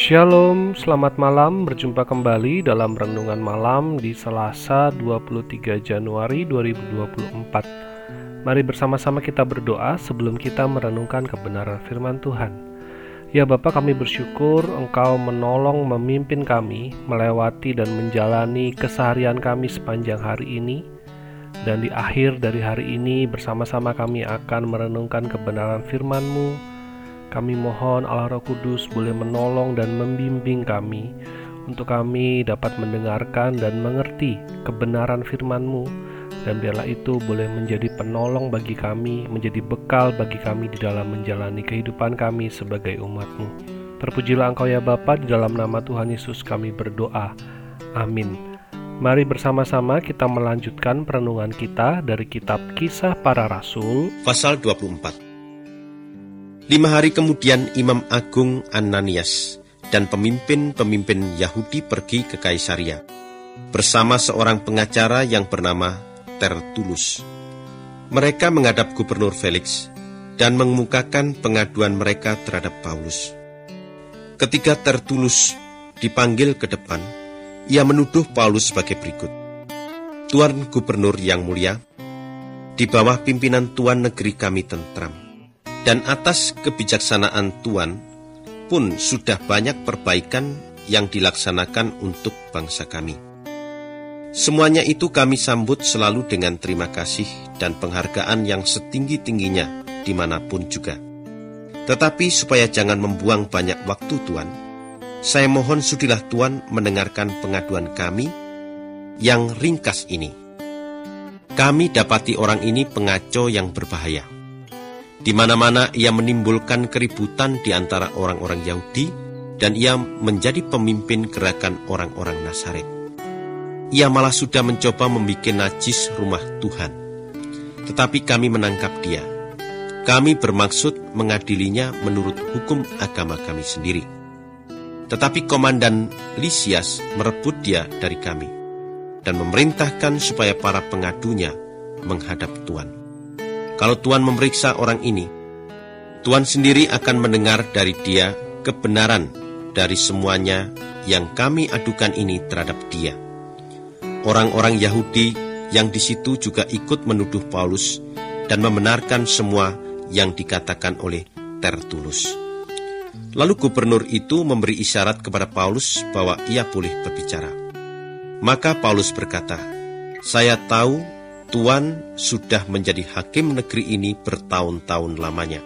Shalom, selamat malam. Berjumpa kembali dalam renungan malam di Selasa 23 Januari 2024. Mari bersama-sama kita berdoa sebelum kita merenungkan kebenaran firman Tuhan. Ya Bapa, kami bersyukur Engkau menolong memimpin kami melewati dan menjalani keseharian kami sepanjang hari ini. Dan di akhir dari hari ini bersama-sama kami akan merenungkan kebenaran firman-Mu kami mohon Allah Roh Kudus boleh menolong dan membimbing kami untuk kami dapat mendengarkan dan mengerti kebenaran firman-Mu dan biarlah itu boleh menjadi penolong bagi kami, menjadi bekal bagi kami di dalam menjalani kehidupan kami sebagai umat-Mu. Terpujilah Engkau ya Bapa, di dalam nama Tuhan Yesus kami berdoa. Amin. Mari bersama-sama kita melanjutkan perenungan kita dari kitab Kisah Para Rasul pasal 24. Lima hari kemudian Imam Agung Ananias dan pemimpin-pemimpin Yahudi pergi ke Kaisaria bersama seorang pengacara yang bernama Tertulus. Mereka menghadap Gubernur Felix dan mengemukakan pengaduan mereka terhadap Paulus. Ketika Tertulus dipanggil ke depan, ia menuduh Paulus sebagai berikut. Tuan Gubernur yang mulia, di bawah pimpinan Tuan negeri kami tentram dan atas kebijaksanaan Tuhan pun sudah banyak perbaikan yang dilaksanakan untuk bangsa kami. Semuanya itu kami sambut selalu dengan terima kasih dan penghargaan yang setinggi-tingginya di mana pun juga. Tetapi supaya jangan membuang banyak waktu Tuhan, saya mohon sudilah Tuhan mendengarkan pengaduan kami yang ringkas ini. Kami dapati orang ini pengaco yang berbahaya di mana-mana ia menimbulkan keributan di antara orang-orang Yahudi dan ia menjadi pemimpin gerakan orang-orang Nazaret. Ia malah sudah mencoba membuat najis rumah Tuhan. Tetapi kami menangkap dia. Kami bermaksud mengadilinya menurut hukum agama kami sendiri. Tetapi Komandan Lysias merebut dia dari kami dan memerintahkan supaya para pengadunya menghadap Tuhan. Kalau Tuhan memeriksa orang ini, Tuhan sendiri akan mendengar dari dia kebenaran dari semuanya yang kami adukan ini terhadap dia. Orang-orang Yahudi yang di situ juga ikut menuduh Paulus dan membenarkan semua yang dikatakan oleh Tertulus. Lalu gubernur itu memberi isyarat kepada Paulus bahwa ia boleh berbicara. Maka Paulus berkata, "Saya tahu Tuan sudah menjadi hakim negeri ini bertahun-tahun lamanya.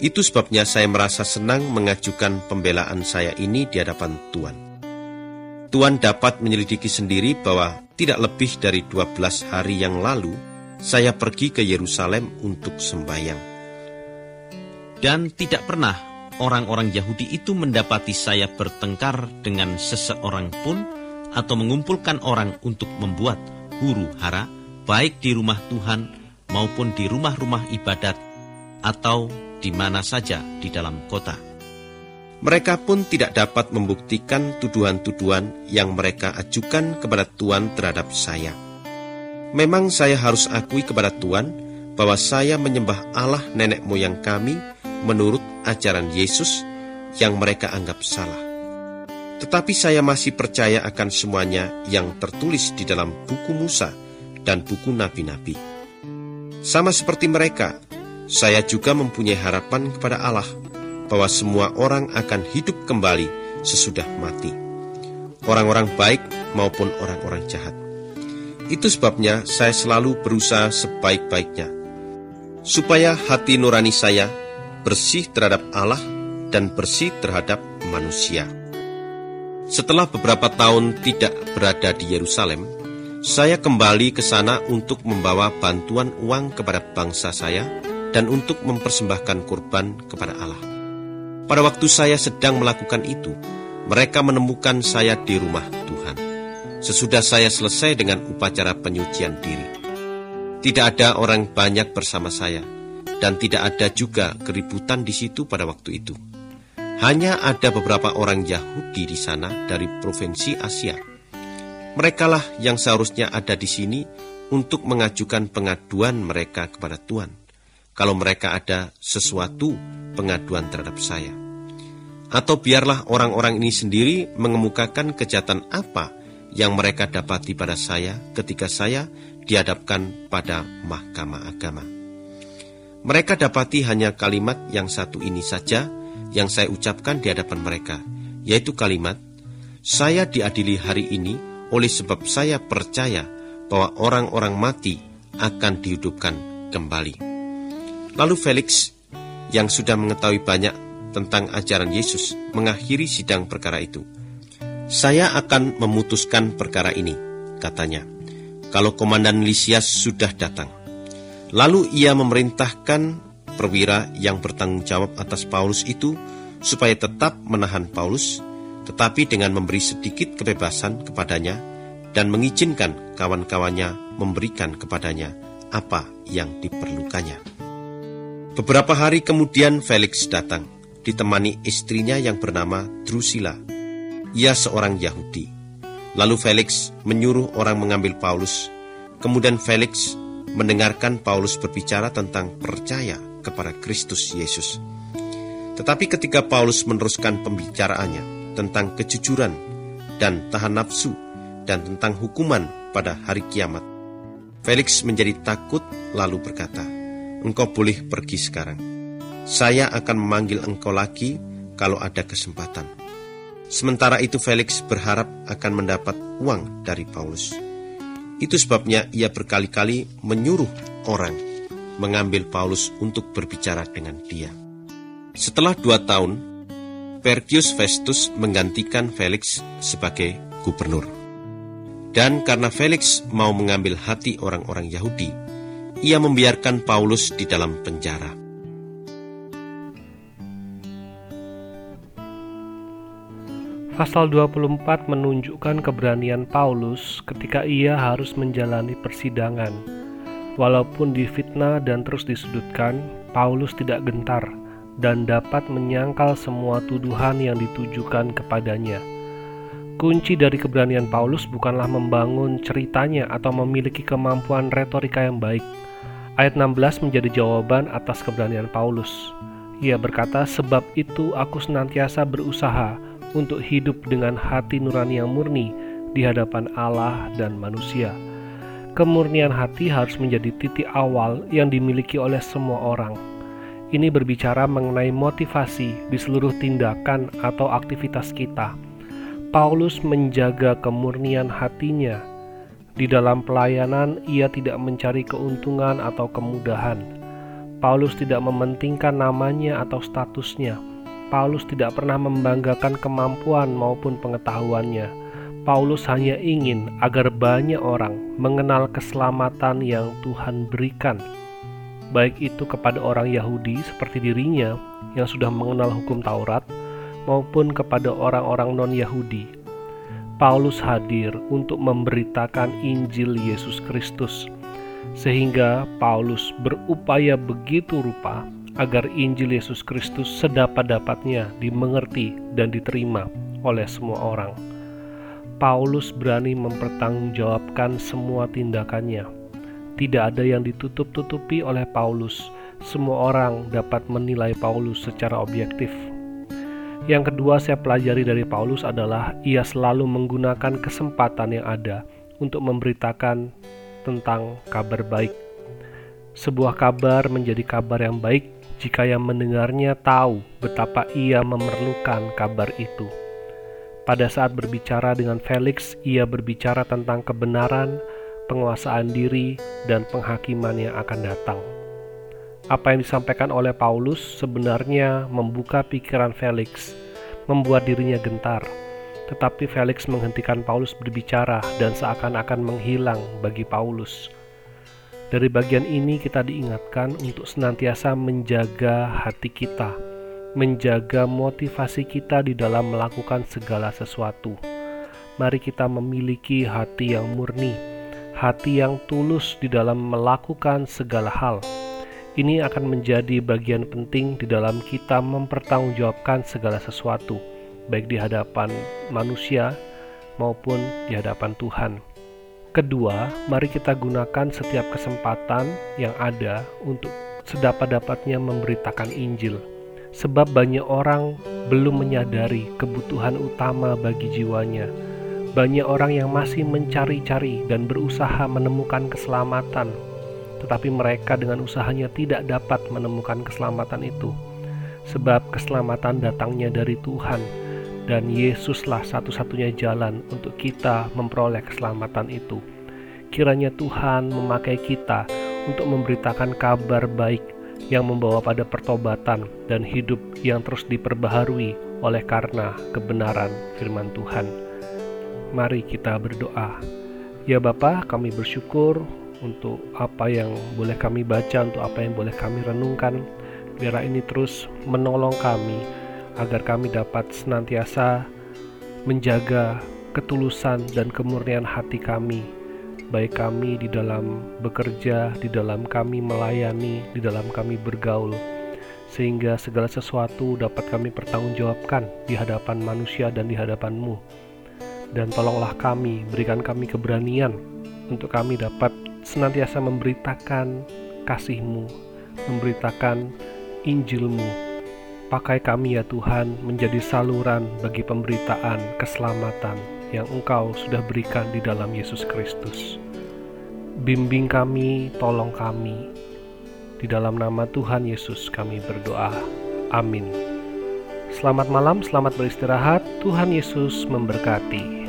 Itu sebabnya saya merasa senang mengajukan pembelaan saya ini di hadapan Tuan. Tuan dapat menyelidiki sendiri bahwa tidak lebih dari 12 hari yang lalu saya pergi ke Yerusalem untuk sembahyang. Dan tidak pernah orang-orang Yahudi itu mendapati saya bertengkar dengan seseorang pun atau mengumpulkan orang untuk membuat huru hara, baik di rumah Tuhan maupun di rumah-rumah ibadat atau di mana saja di dalam kota. Mereka pun tidak dapat membuktikan tuduhan-tuduhan yang mereka ajukan kepada Tuhan terhadap saya. Memang saya harus akui kepada Tuhan bahwa saya menyembah Allah nenek moyang kami menurut ajaran Yesus yang mereka anggap salah. Tetapi saya masih percaya akan semuanya yang tertulis di dalam buku Musa dan buku nabi-nabi. Sama seperti mereka, saya juga mempunyai harapan kepada Allah bahwa semua orang akan hidup kembali sesudah mati. Orang-orang baik maupun orang-orang jahat. Itu sebabnya saya selalu berusaha sebaik-baiknya. Supaya hati nurani saya bersih terhadap Allah dan bersih terhadap manusia. Setelah beberapa tahun tidak berada di Yerusalem, saya kembali ke sana untuk membawa bantuan uang kepada bangsa saya dan untuk mempersembahkan kurban kepada Allah. Pada waktu saya sedang melakukan itu, mereka menemukan saya di rumah Tuhan. Sesudah saya selesai dengan upacara penyucian diri, tidak ada orang banyak bersama saya, dan tidak ada juga keributan di situ pada waktu itu. Hanya ada beberapa orang Yahudi di sana dari provinsi Asia Merekalah yang seharusnya ada di sini untuk mengajukan pengaduan mereka kepada Tuhan. Kalau mereka ada sesuatu pengaduan terhadap saya. Atau biarlah orang-orang ini sendiri mengemukakan kejahatan apa yang mereka dapati pada saya ketika saya dihadapkan pada mahkamah agama. Mereka dapati hanya kalimat yang satu ini saja yang saya ucapkan di hadapan mereka, yaitu kalimat, Saya diadili hari ini oleh sebab saya percaya bahwa orang-orang mati akan dihidupkan kembali. Lalu Felix, yang sudah mengetahui banyak tentang ajaran Yesus, mengakhiri sidang perkara itu. Saya akan memutuskan perkara ini, katanya, kalau Komandan Lisias sudah datang. Lalu ia memerintahkan perwira yang bertanggung jawab atas Paulus itu supaya tetap menahan Paulus, tetapi dengan memberi sedikit kebebasan kepadanya dan mengizinkan kawan-kawannya memberikan kepadanya apa yang diperlukannya. Beberapa hari kemudian Felix datang, ditemani istrinya yang bernama Drusilla. Ia seorang Yahudi. Lalu Felix menyuruh orang mengambil Paulus. Kemudian Felix mendengarkan Paulus berbicara tentang percaya kepada Kristus Yesus. Tetapi ketika Paulus meneruskan pembicaraannya tentang kejujuran dan tahan nafsu dan tentang hukuman pada hari kiamat, Felix menjadi takut lalu berkata, Engkau boleh pergi sekarang. Saya akan memanggil engkau lagi kalau ada kesempatan. Sementara itu Felix berharap akan mendapat uang dari Paulus. Itu sebabnya ia berkali-kali menyuruh orang mengambil Paulus untuk berbicara dengan dia. Setelah dua tahun, Perkius Festus menggantikan Felix sebagai gubernur. Dan karena Felix mau mengambil hati orang-orang Yahudi, ia membiarkan Paulus di dalam penjara. Pasal 24 menunjukkan keberanian Paulus ketika ia harus menjalani persidangan. Walaupun difitnah dan terus disudutkan, Paulus tidak gentar dan dapat menyangkal semua tuduhan yang ditujukan kepadanya. Kunci dari keberanian Paulus bukanlah membangun ceritanya atau memiliki kemampuan retorika yang baik. Ayat 16 menjadi jawaban atas keberanian Paulus. Ia berkata, "Sebab itu aku senantiasa berusaha untuk hidup dengan hati nurani yang murni di hadapan Allah dan manusia. Kemurnian hati harus menjadi titik awal yang dimiliki oleh semua orang. Ini berbicara mengenai motivasi di seluruh tindakan atau aktivitas kita. Paulus menjaga kemurnian hatinya. Di dalam pelayanan, ia tidak mencari keuntungan atau kemudahan. Paulus tidak mementingkan namanya atau statusnya Paulus tidak pernah membanggakan kemampuan maupun pengetahuannya. Paulus hanya ingin agar banyak orang mengenal keselamatan yang Tuhan berikan, baik itu kepada orang Yahudi seperti dirinya yang sudah mengenal hukum Taurat, maupun kepada orang-orang non-Yahudi. Paulus hadir untuk memberitakan Injil Yesus Kristus, sehingga Paulus berupaya begitu rupa agar Injil Yesus Kristus sedapat-dapatnya dimengerti dan diterima oleh semua orang. Paulus berani mempertanggungjawabkan semua tindakannya. Tidak ada yang ditutup-tutupi oleh Paulus. Semua orang dapat menilai Paulus secara objektif. Yang kedua saya pelajari dari Paulus adalah ia selalu menggunakan kesempatan yang ada untuk memberitakan tentang kabar baik. Sebuah kabar menjadi kabar yang baik jika yang mendengarnya tahu betapa ia memerlukan kabar itu. Pada saat berbicara dengan Felix, ia berbicara tentang kebenaran, penguasaan diri, dan penghakiman yang akan datang. Apa yang disampaikan oleh Paulus sebenarnya membuka pikiran Felix, membuat dirinya gentar. Tetapi Felix menghentikan Paulus berbicara dan seakan-akan menghilang bagi Paulus. Dari bagian ini kita diingatkan untuk senantiasa menjaga hati kita, menjaga motivasi kita di dalam melakukan segala sesuatu. Mari kita memiliki hati yang murni, hati yang tulus di dalam melakukan segala hal. Ini akan menjadi bagian penting di dalam kita mempertanggungjawabkan segala sesuatu, baik di hadapan manusia maupun di hadapan Tuhan. Kedua, mari kita gunakan setiap kesempatan yang ada untuk sedapat-dapatnya memberitakan Injil. Sebab banyak orang belum menyadari kebutuhan utama bagi jiwanya. Banyak orang yang masih mencari-cari dan berusaha menemukan keselamatan, tetapi mereka dengan usahanya tidak dapat menemukan keselamatan itu, sebab keselamatan datangnya dari Tuhan, dan Yesuslah satu-satunya jalan untuk kita memperoleh keselamatan itu. Kiranya Tuhan memakai kita untuk memberitakan kabar baik yang membawa pada pertobatan dan hidup yang terus diperbaharui oleh karena kebenaran firman Tuhan. Mari kita berdoa. Ya Bapa, kami bersyukur untuk apa yang boleh kami baca, untuk apa yang boleh kami renungkan. Biar ini terus menolong kami agar kami dapat senantiasa menjaga ketulusan dan kemurnian hati kami baik kami di dalam bekerja, di dalam kami melayani, di dalam kami bergaul, sehingga segala sesuatu dapat kami pertanggungjawabkan di hadapan manusia dan di hadapan-Mu. Dan tolonglah kami, berikan kami keberanian untuk kami dapat senantiasa memberitakan kasih-Mu, memberitakan Injil-Mu. Pakai kami ya Tuhan menjadi saluran bagi pemberitaan keselamatan yang Engkau sudah berikan di dalam Yesus Kristus. Bimbing kami, tolong kami. Di dalam nama Tuhan Yesus kami berdoa. Amin. Selamat malam, selamat beristirahat. Tuhan Yesus memberkati.